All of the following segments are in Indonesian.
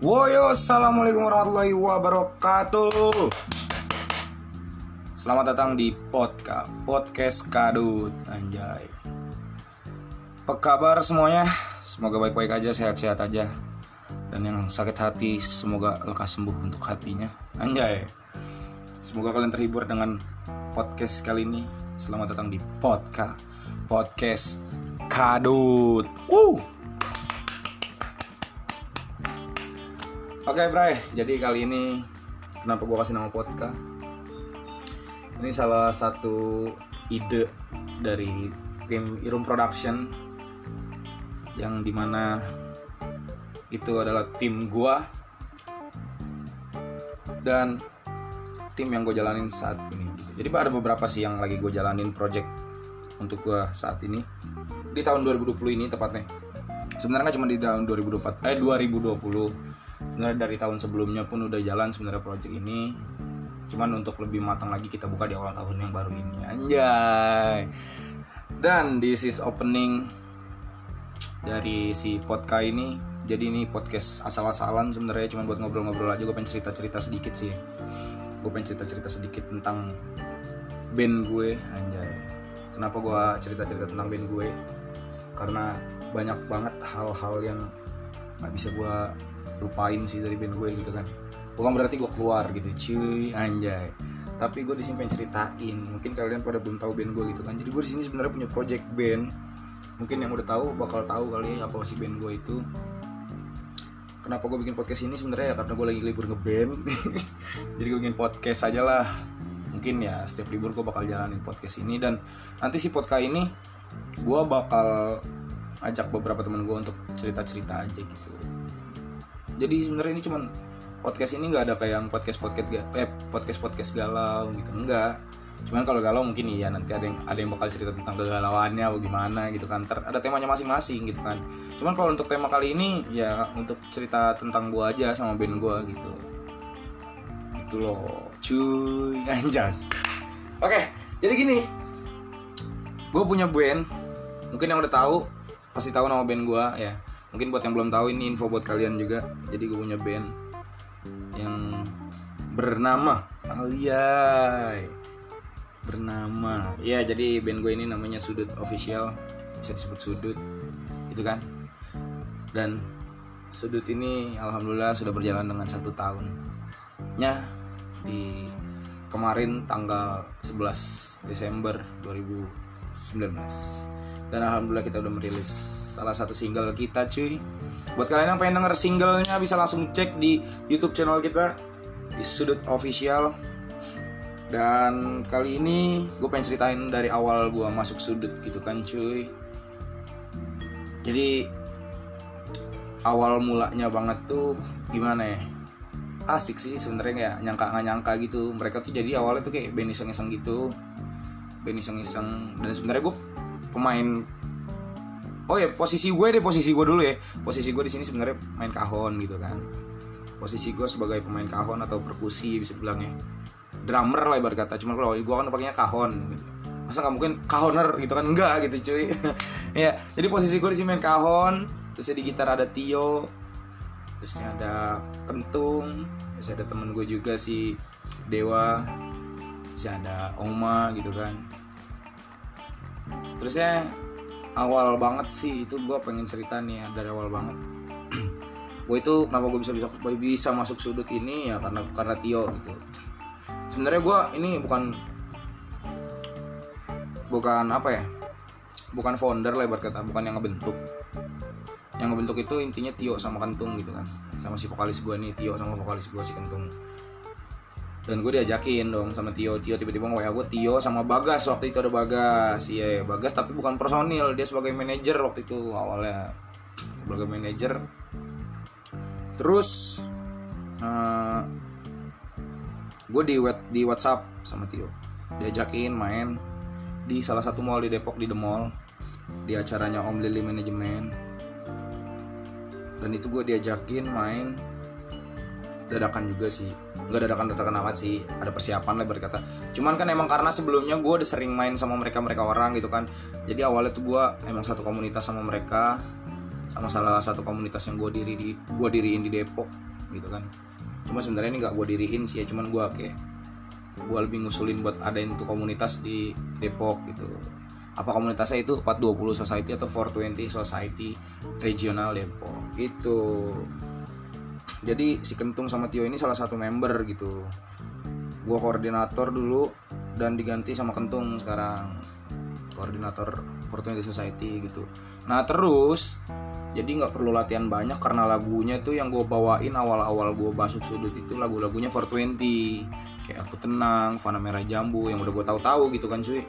Woyo, assalamualaikum warahmatullahi wabarakatuh. Selamat datang di podcast podcast kadut anjay. Apa kabar semuanya? Semoga baik-baik aja, sehat-sehat aja. Dan yang sakit hati semoga lekas sembuh untuk hatinya. Anjay. Semoga kalian terhibur dengan podcast kali ini. Selamat datang di podcast podcast kadut. Uh. Oke Bray, jadi kali ini kenapa gue kasih nama podcast? Ini salah satu ide dari tim Irum Production yang di mana itu adalah tim gue dan tim yang gue jalanin saat ini. Gitu. Jadi ada beberapa sih yang lagi gue jalanin project untuk gue saat ini di tahun 2020 ini tepatnya. Sebenarnya cuma di tahun 2024 eh 2020 sebenarnya dari tahun sebelumnya pun udah jalan sebenarnya project ini. Cuman untuk lebih matang lagi kita buka di awal tahun yang baru ini. Anjay. Dan this is opening dari si podcast ini. Jadi ini podcast asal-asalan sebenarnya cuma buat ngobrol-ngobrol aja. Gue pengen cerita-cerita sedikit sih. Gue pengen cerita-cerita sedikit tentang band gue. Anjay. Kenapa gue cerita-cerita tentang band gue? Karena banyak banget hal-hal yang nggak bisa gue lupain sih dari band gue gitu kan. Bukan berarti gue keluar gitu cuy anjay. Tapi gue di sini pengen ceritain mungkin kalian pada belum tahu band gue gitu kan. Jadi gue di sini sebenarnya punya project band. Mungkin yang udah tahu bakal tahu kali apa sih band gue itu. Kenapa gue bikin podcast ini sebenarnya? Ya karena gue lagi libur ngeband. Jadi gue bikin podcast aja lah. Mungkin ya setiap libur gue bakal jalanin podcast ini. Dan nanti si podcast ini gue bakal ajak beberapa teman gue untuk cerita cerita aja gitu jadi sebenarnya ini cuman podcast ini nggak ada kayak yang podcast podcast eh podcast podcast galau gitu enggak. Cuman kalau galau mungkin iya nanti ada yang ada yang bakal cerita tentang kegalauannya atau gimana gitu kan. Ter, ada temanya masing-masing gitu kan. Cuman kalau untuk tema kali ini ya untuk cerita tentang gua aja sama band gua gitu. Itu loh cuy anjas. Oke jadi gini. Gue punya band mungkin yang udah tahu pasti tahu nama band gua ya mungkin buat yang belum tahu ini info buat kalian juga. Jadi gue punya band yang bernama Aliai bernama. Ya jadi band gue ini namanya Sudut Official. Bisa disebut Sudut itu kan? Dan Sudut ini alhamdulillah sudah berjalan dengan satu tahunnya. Di kemarin tanggal 11 Desember 2019 dan alhamdulillah kita udah merilis salah satu single kita cuy. Buat kalian yang pengen denger singlenya bisa langsung cek di YouTube channel kita di sudut official. Dan kali ini gue pengen ceritain dari awal gue masuk sudut gitu kan cuy. Jadi awal mulanya banget tuh gimana ya? Asik sih sebenarnya kayak nyangka nggak nyangka gitu. Mereka tuh jadi awalnya tuh kayak band iseng-iseng gitu. Band iseng-iseng. Dan sebenarnya gue pemain. Oh ya posisi gue deh posisi gue dulu ya. Posisi gue di sini sebenarnya main kahon gitu kan. Posisi gue sebagai pemain kahon atau perkusi bisa bilangnya. Drummer lah ibarat kata cuma kalau gue kan pakainya kahon gitu. Masa nggak mungkin kahoner gitu kan? Enggak gitu cuy. Ya jadi posisi gue di sini main kahon terus di gitar ada Tio terusnya ada kentung terus ada temen gue juga si Dewa terus ada Oma gitu kan terusnya awal banget sih itu gue pengen cerita nih ya dari awal banget. Gue itu kenapa gue bisa bisa bisa masuk sudut ini ya karena karena Tio gitu. Sebenarnya gue ini bukan bukan apa ya bukan founder lah ibarat kata bukan yang ngebentuk. Yang ngebentuk itu intinya Tio sama Kentung gitu kan. Sama si vokalis gue nih Tio sama vokalis gue si Kentung dan gue diajakin dong sama Tio. Tio tiba-tiba nge gue Tio sama Bagas. Waktu itu ada Bagas. Iya Bagas tapi bukan personil. Dia sebagai manajer waktu itu awalnya. Sebagai manajer. Terus uh, gue di di WhatsApp sama Tio. Diajakin main di salah satu mall di Depok di The Mall. Di acaranya Om Lili Manajemen dan itu gue diajakin main dadakan juga sih. Nggak dadakan dadakan amat sih. Ada persiapan lah berkata cuman kan emang karena sebelumnya gue udah sering main sama mereka mereka orang gitu kan. Jadi awalnya tuh gue emang satu komunitas sama mereka. Sama salah satu komunitas yang gue diri di gue diriin di Depok gitu kan. Cuma sebenarnya ini nggak gue diriin sih ya. Cuman gue kayak gue lebih ngusulin buat adain tuh komunitas di Depok gitu. Apa komunitasnya itu 420 Society atau 420 Society Regional Depok. Itu jadi si Kentung sama Tio ini salah satu member gitu. Gue koordinator dulu dan diganti sama Kentung sekarang. Koordinator 420 Society gitu. Nah terus jadi nggak perlu latihan banyak karena lagunya tuh yang gue bawain awal-awal gue masuk sudut itu lagu-lagunya 420 kayak aku tenang Fana Merah Jambu yang udah gue tahu-tahu gitu kan cuy.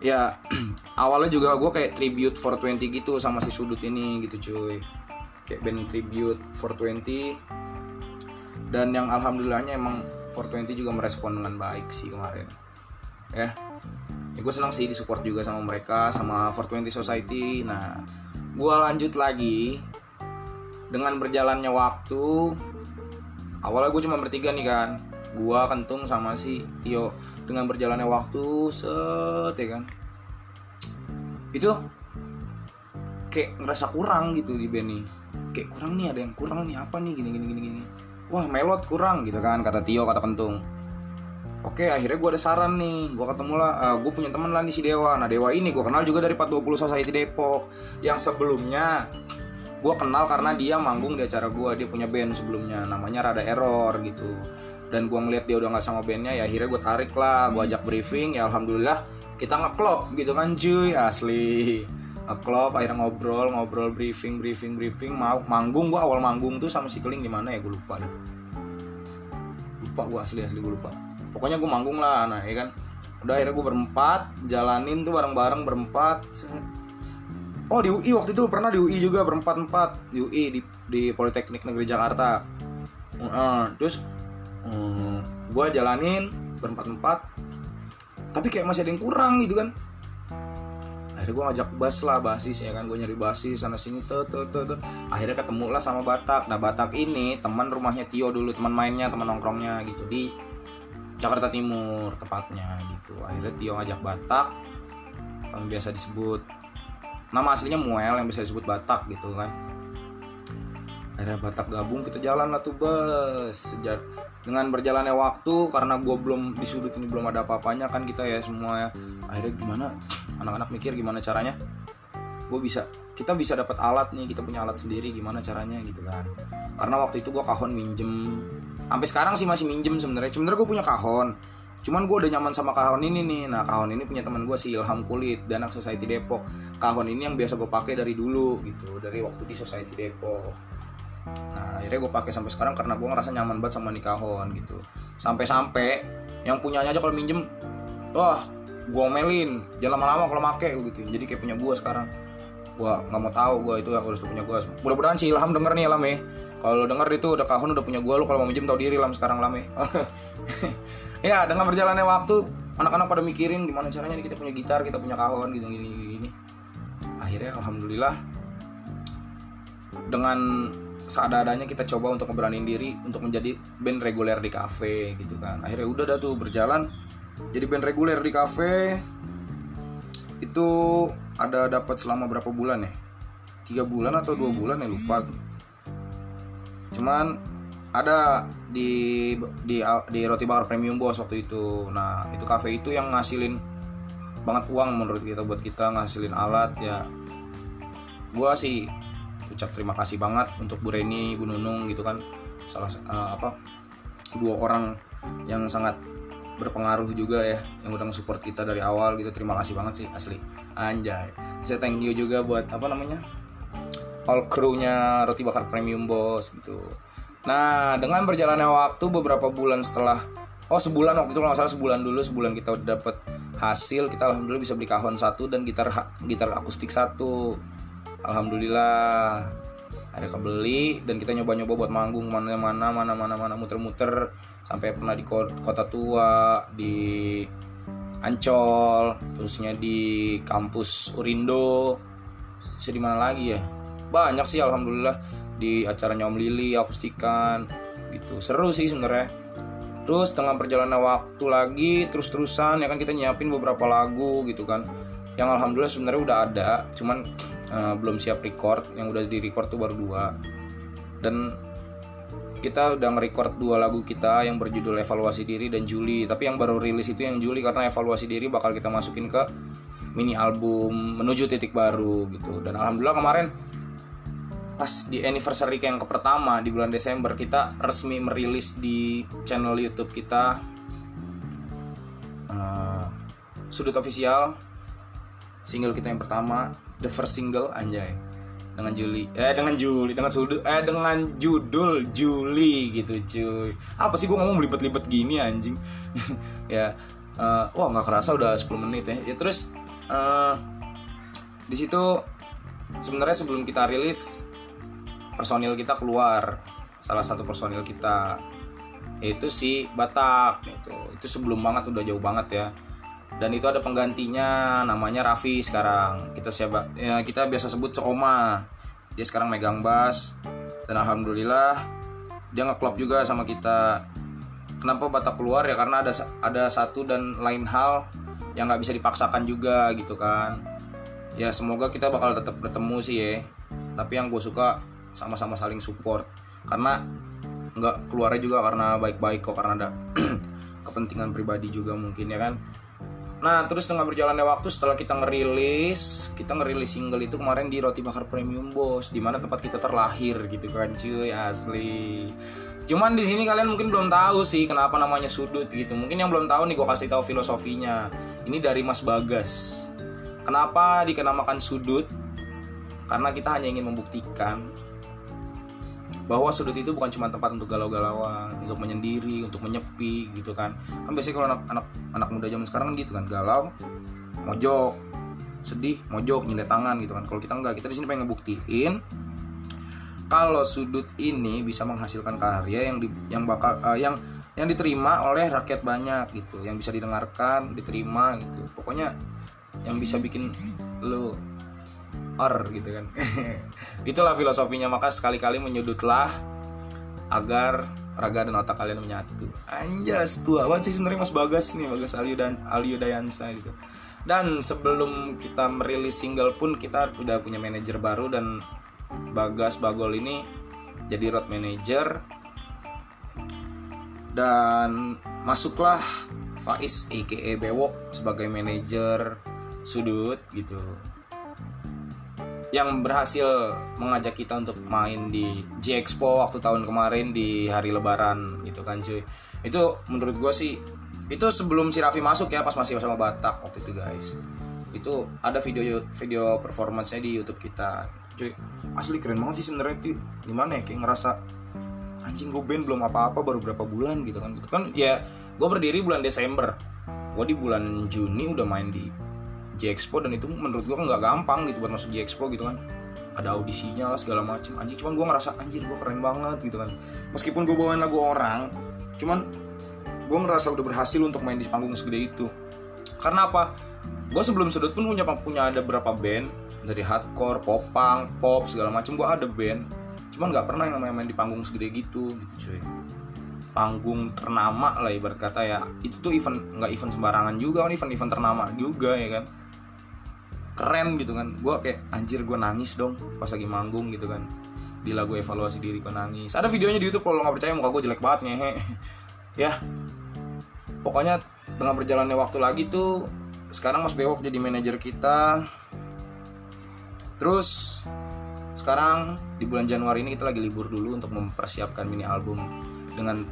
Ya awalnya juga gue kayak tribute 420 gitu sama si sudut ini gitu cuy kayak band tribute 420 dan yang alhamdulillahnya emang 420 juga merespon dengan baik sih kemarin. Ya, ya gue senang sih disupport juga sama mereka sama 420 Society. Nah gue lanjut lagi. Dengan berjalannya waktu awalnya gue cuma bertiga nih kan. Gue kentung sama si Tio. Dengan berjalannya waktu set ya kan. Itu kayak ngerasa kurang gitu di nih kayak kurang nih ada yang kurang nih apa nih gini gini gini gini. Wah melot kurang gitu kan kata Tio kata kentung. Oke akhirnya gue ada saran nih Gue ketemu lah uh, eh, Gue punya teman lah di si Dewa. Nah Dewa ini gue kenal juga dari 420 Society Depok. Yang sebelumnya Gue kenal karena dia manggung di acara gue Dia punya band sebelumnya Namanya Rada Error gitu. Dan gue ngeliat dia udah gak sama bandnya Ya akhirnya gue tarik lah Gue ajak briefing Ya Alhamdulillah Kita ngeklop gitu kan cuy Asli ngeklop akhirnya ngobrol ngobrol briefing briefing briefing. Mau manggung gue awal manggung tuh sama si keling di mana ya? Gue lupa deh. Lupa gue asli asli gue lupa. Pokoknya gue manggung lah nah ya kan? Udah akhirnya gue berempat jalanin tuh bareng-bareng berempat oh di UI waktu itu pernah di UI juga berempat empat di UI di di Politeknik Negeri Jakarta. Uh, terus uh, eh, gue jalanin berempat empat tapi kayak masih ada yang kurang gitu kan akhirnya gue ngajak bass lah basis ya kan? Gue nyari basis sana sini tuh tuh tuh tuh. Akhirnya ketemu lah sama Batak. Nah Batak ini teman rumahnya Tio dulu teman mainnya teman nongkrongnya gitu. Di Jakarta Timur tepatnya gitu. Akhirnya Tio ngajak Batak yang biasa disebut nama aslinya Muel yang bisa disebut Batak gitu kan. Akhirnya Batak gabung kita jalan lah tuh bus sejak dengan berjalannya waktu karena gue belum di sudut ini belum ada apa-apanya kan kita ya semua ya. Akhirnya gimana anak-anak mikir gimana caranya. Gue bisa kita bisa dapat alat nih kita punya alat sendiri gimana caranya gitu kan. Karena waktu itu gue kahon minjem. Sampai sekarang sih masih minjem sebenarnya. Sebenarnya gue punya kahon. Cuman gue udah nyaman sama kahon ini nih. Nah kahon ini punya teman gue si Ilham Kulit dan Society Depok. Kahon ini yang biasa gue pakai dari dulu gitu dari waktu di Society Depok. Nah akhirnya gue pakai sampai sekarang karena gue ngerasa nyaman banget sama nih kahon gitu. Sampai-sampai yang punyanya aja kalau minjem wah gue melin jangan lama-lama kalau make gitu jadi kayak punya gue sekarang. Gue nggak mau tahu gue itu harus punya gue mudah-mudahan si Ilham denger nih Ilham ya. Kalau denger itu udah kahun udah punya gue lu kalau mau minjem tahu diri lam sekarang lame ya. Dengan berjalannya waktu anak-anak pada mikirin gimana caranya kita punya gitar kita punya kahon gitu gini gini akhirnya alhamdulillah dengan seadanya kita coba untuk ngeberanin diri untuk menjadi band reguler di cafe gitu kan. Akhirnya udah dah tuh berjalan jadi band reguler di cafe itu ada dapat selama berapa bulan ya? Tiga bulan atau dua bulan ya lupa cuman ada di di di roti bakar premium bos waktu itu. Nah itu cafe itu yang ngasilin banget uang menurut kita buat kita ngasilin alat ya. Gua sih ucap terima kasih banget untuk Bu Reni Bu Nunung gitu kan. Salah uh, apa dua orang yang sangat berpengaruh juga ya yang udah nge-support kita dari awal gitu. Terima kasih banget sih asli. Anjay. Saya thank you juga buat apa namanya all crewnya roti bakar premium bos gitu. Nah dengan berjalannya waktu beberapa bulan setelah oh sebulan waktu itu kalau salah sebulan dulu sebulan kita udah dapet hasil kita alhamdulillah bisa beli kahon satu dan gitar gitar akustik satu. Alhamdulillah ada kebeli dan kita nyoba-nyoba buat manggung mana-mana mana-mana mana muter-muter sampai pernah di kota tua di Ancol terusnya di kampus Urindo. Bisa di mana lagi ya? Banyak sih alhamdulillah di acaranya Om Lili akustikan gitu. Seru sih sebenarnya. Terus dengan perjalanan waktu lagi terus-terusan ya kan kita nyiapin beberapa lagu gitu kan. Yang alhamdulillah sebenarnya udah ada cuman uh, belum siap record yang udah di record tuh baru dua. Dan kita udah nge-record dua lagu kita yang berjudul evaluasi diri dan Juli. Tapi yang baru rilis itu yang Juli karena evaluasi diri bakal kita masukin ke mini album menuju titik baru gitu. Dan alhamdulillah kemarin pas di anniversary yang ke pertama di bulan Desember kita resmi merilis di channel YouTube kita uh, sudut official single kita yang pertama the first single anjay. Dengan Juli eh dengan Juli dengan sudut eh dengan judul Juli gitu cuy. Apa sih gue ngomong libet-libet gini anjing? Ya uh, wah nggak kerasa udah 10 menit ya. Ya terus uh, di situ sebenarnya sebelum kita rilis personil kita keluar. Salah satu personil kita. Itu si Batak itu itu sebelum banget udah jauh banget ya dan itu ada penggantinya namanya Raffi sekarang. Kita siapa ya kita biasa sebut Coma dia sekarang megang bass. Dan alhamdulillah dia ngeklop juga sama kita. Kenapa Batak keluar? Ya karena ada ada satu dan lain hal yang nggak bisa dipaksakan juga gitu kan. Ya semoga kita bakal tetap bertemu sih ya. Tapi yang gue suka sama-sama saling support. Karena nggak keluarnya juga karena baik-baik kok karena ada kepentingan pribadi juga mungkin ya kan Nah terus dengan berjalannya waktu setelah kita ngerilis Kita ngerilis single itu kemarin di Roti Bakar Premium Bos Di mana tempat kita terlahir gitu kan cuy asli. Cuman di sini kalian mungkin belum tahu sih kenapa namanya sudut gitu. Mungkin yang belum tahu nih gue kasih tahu filosofinya. Ini dari Mas Bagas. Kenapa dikenamakan sudut? Karena kita hanya ingin membuktikan bahwa sudut itu bukan cuma tempat untuk galau-galauan, untuk menyendiri, untuk menyepi gitu kan. Kan biasanya kalau anak-anak anak muda zaman sekarang kan gitu kan, galau, mojok, sedih, mojok, nyindir tangan gitu kan. Kalau kita enggak, kita di sini pengen ngebuktiin kalau sudut ini bisa menghasilkan karya yang di, yang bakal uh, yang yang diterima oleh rakyat banyak gitu, yang bisa didengarkan, diterima gitu. Pokoknya yang bisa bikin lo or gitu kan. Itulah filosofinya. Maka sekali-kali menyudutlah agar raga dan otak kalian menyatu. Anjas tua banget sih sebenarnya mas bagas nih bagas Alio dan Alio Dayansa gitu. Dan sebelum kita merilis single pun kita udah punya manajer baru dan bagas bagol ini jadi road manager. Dan masuklah Faiz aka Bewok sebagai manajer sudut gitu yang berhasil mengajak kita untuk main di J Expo waktu tahun kemarin di hari Lebaran gitu kan cuy. Itu menurut gue sih itu sebelum si Raffi masuk ya pas masih sama Batak waktu itu guys. Itu ada video video performance-nya di YouTube kita cuy. Asli keren banget sih sebenarnya itu gimana ya kayak ngerasa anjing gue band belum apa-apa baru berapa bulan gitu kan. Itu kan ya gue berdiri bulan Desember. Gue di bulan Juni udah main di J Expo dan itu menurut gue nggak gampang gitu buat masuk J Expo gitu kan. Ada audisinya lah segala macem. Anjing cuman gue ngerasa anjir gue keren banget gitu kan. Meskipun gue bawain lagu orang cuman gue ngerasa udah berhasil untuk main di panggung segede itu. Karena apa? Gue sebelum sudut pun punya punya ada berapa band dari hardcore pop punk pop segala macem gue ada band. Cuman nggak pernah yang main, main di panggung segede gitu gitu cuy. Panggung ternama lah ibarat kata ya. Itu tuh event nggak event sembarangan juga kan? Event event ternama juga ya kan keren gitu kan. Gue kayak anjir gue nangis dong pas lagi manggung gitu kan. Di lagu evaluasi diri gue nangis. Ada videonya di YouTube kalau nggak percaya muka gue jelek banget ngehe. Ya. Pokoknya dengan berjalannya waktu lagi tuh sekarang Mas Bewok jadi manajer kita. Terus sekarang di bulan Januari ini kita lagi libur dulu untuk mempersiapkan mini album dengan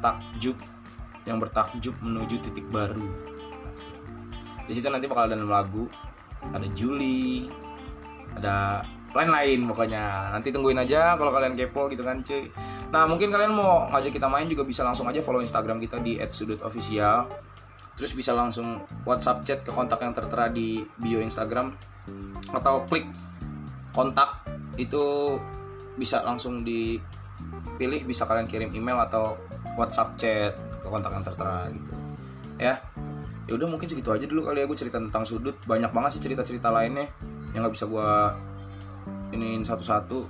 takjub yang bertakjub menuju titik baru. Di situ nanti bakal ada lagu ada Juli ada lain-lain pokoknya. Nanti tungguin aja kalau kalian kepo gitu kan cuy. Nah mungkin kalian mau ngajak kita main juga bisa langsung aja follow instagram kita di @sudutofficial. Terus bisa langsung WhatsApp chat ke kontak yang tertera di bio Instagram. Atau klik kontak itu bisa langsung dipilih bisa kalian kirim email atau WhatsApp chat ke kontak yang tertera gitu. Ya ya udah mungkin segitu aja dulu kali ya gue cerita tentang sudut. Banyak banget sih cerita-cerita lainnya yang nggak bisa gue iniin satu-satu.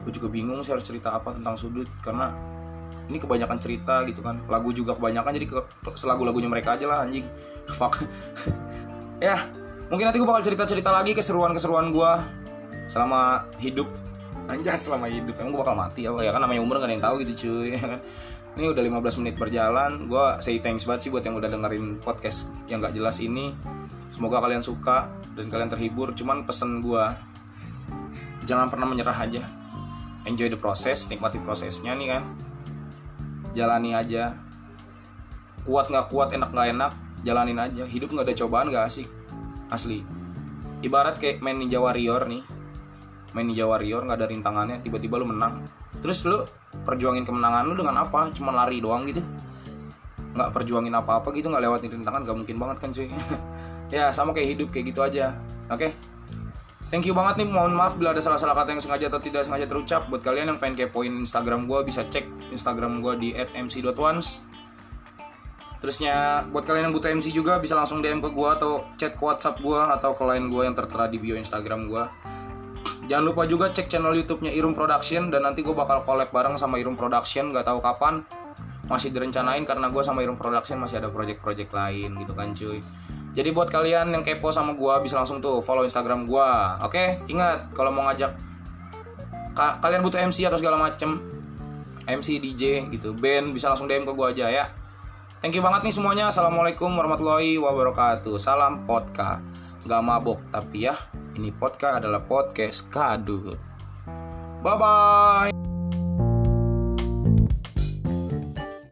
Gue juga bingung sih harus cerita apa tentang sudut karena ini kebanyakan cerita gitu kan. Lagu juga kebanyakan jadi ke, selagu lagunya mereka aja lah anjing. Fuck. Ya mungkin nanti gue bakal cerita-cerita lagi keseruan-keseruan gue selama hidup anjas selama hidup. Emang gue bakal mati apa? Ya kan namanya umur gak ada yang tahu gitu cuy. Ini udah 15 menit berjalan. Gue say thanks banget sih buat yang udah dengerin podcast yang gak jelas ini. Semoga kalian suka dan kalian terhibur. Cuman pesen gue jangan pernah menyerah aja. Enjoy the process nikmati prosesnya nih kan. Jalani aja. Kuat nggak kuat enak nggak enak jalanin aja. Hidup nggak ada cobaan nggak asik? Asli. Ibarat kayak main ninja warrior nih main ninja warrior nggak ada rintangannya tiba-tiba lu menang terus lu perjuangin kemenangan lu dengan apa cuma lari doang gitu nggak perjuangin apa-apa gitu nggak lewatin rintangan gak mungkin banget kan cuy ya sama kayak hidup kayak gitu aja oke okay? Thank you banget nih, mohon maaf bila ada salah-salah kata yang sengaja atau tidak sengaja terucap. Buat kalian yang pengen kepoin Instagram gue, bisa cek Instagram gue di @mc.ones. Terusnya buat kalian yang butuh MC juga bisa langsung DM ke gue atau chat ke WhatsApp gue atau ke line gue yang tertera di bio Instagram gue. Jangan lupa juga cek channel YouTube-nya Irum Production dan nanti gue bakal collab bareng sama Irum Production, gak tahu kapan. Masih direncanain karena gue sama Irum Production masih ada project-project lain gitu kan cuy. Jadi buat kalian yang kepo sama gue bisa langsung tuh follow Instagram gue. Oke, ingat kalau mau ngajak ka kalian butuh MC atau segala macem MC DJ gitu band bisa langsung DM ke gue aja ya Thank you banget nih semuanya. Assalamualaikum warahmatullahi wabarakatuh. Salam podcast. Gak mabok tapi ya ini podcast adalah podcast kadut. Bye bye.